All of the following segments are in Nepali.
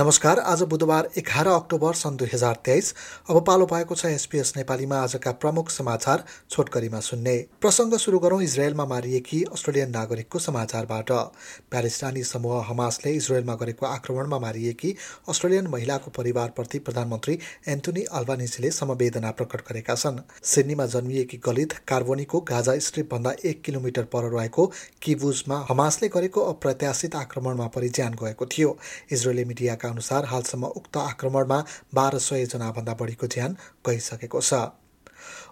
नमस्कार आज बुधबार एघार अक्टोबर सन् दुई हजार तेइस। अब पालो भएको छ एसपिएस नेपालीमा आजका प्रमुख समाचार छोटकरीमा सुन्ने। प्रसङ्ग सुरु गरौँ इजरायलमा मारिएकी अस्ट्रेलियन नागरिकको समाचारबाट। प्यालेस्टानी समूह हमासले इजरायलमा गरेको आक्रमणमा मारिएकी अस्ट्रेलियन महिलाको परिवारप्रति प्रधानमन्त्री एन्टोनी अल्बानिजीले समवेदना प्रकट गरेका छन्। सिडनीमा जन्मिएकी गलित कार्बोनीको गाजा स्ट्रिपभन्दा एक किलोमिटर पर रहेको किबुजमा हमासले गरेको अप्रत्याशित आक्रमणमा परि ज्यान गएको थियो। इजरायली मिडियाका अनुसार हालसम्म उक्त आक्रमणमा बाह्र सय जनाभन्दा बढीको ज्यान गइसकेको छ।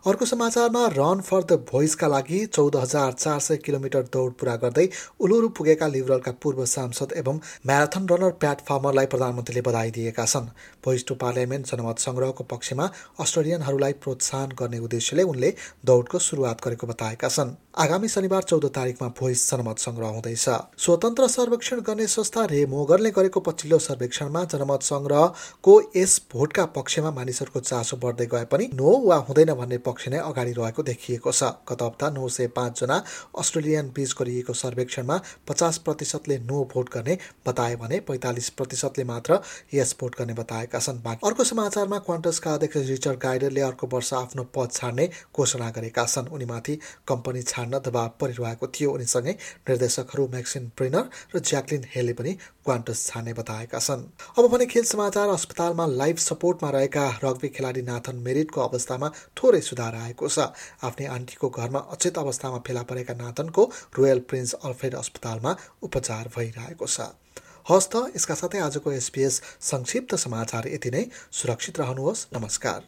अर्को समाचारमा रन फर द भोइसका लागि चौध हजार चार सय किलोमिटर दौड पुरा गर्दै उलुरु पुगेका लिबरलका पूर्व सांसद एवं म्याराथन रनर प्याट फार्मरलाई प्रधानमन्त्रीले बधाई दिएका छन्। भोइस टु पार्लियामेन्ट जनमत सङ्ग्रहको पक्षमा अस्ट्रेलियनहरूलाई प्रोत्साहन गर्ने उद्देश्यले उनले दौडको सुरुवात गरेको बताएका छन्। आगामी शनिबार चौध तारिकमा भोइस जनमत सङ्ग्रह हुँदैछ। स्वतन्त्र सर्वेक्षण गर्ने संस्था रे मोगरले गरेको पछिल्लो सर्वेक्षणमा जनमत सङ्ग्रहको यस भोटका पक्षमा मानिसहरूको चासो बढ्दै गए पनि नो वा हुँदैन भन्ने पक्ष नै अगाडि रहेको देखिएको छ। गत हप्ता नौ सय पाँचजना अस्ट्रेलियन बीच गरिएको सर्वेक्षणमा पचास प्रतिशतले नो भोट गर्ने बताए भने पैँतालिस प्रतिशतले मात्र यस भोट गर्ने बताएका छन्। अर्को समाचारमा क्वान्टसका अध्यक्ष रिचर्ड गाइडरले अर्को वर्ष आफ्नो पद छाड्ने घोषणा गरेका छन्। उनीमाथि कम्पनी छाड्न दबाव परिरहेको थियो। उनीसँगै निर्देशकहरू म्याक्सिन प्रिनर र ज्याक्लिन हेले पनि क्वान्टस छाड्ने बताएका छन्। अब भने खेल समाचार अस्पतालमा लाइफ सपोर्टमा रहेका रग्बी खेलाडी नाथन मेरिटको अवस्थामा थोरै सुधार आएको छ। आफ्नै आन्टीको घरमा अचेत अवस्थामा फेला परेका नाथनको रोयल प्रिन्स अल्फ्रेड अस्पतालमा उपचार भइरहेको छ। हस् त यसका साथै आजको एसपिएस संक्षिप्त समाचार यति नै। सुरक्षित रहनुहोस्। नमस्कार।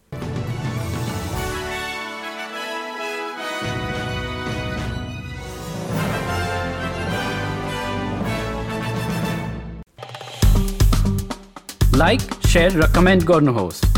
लाइक र कमेन्ट गर्नुहोस्।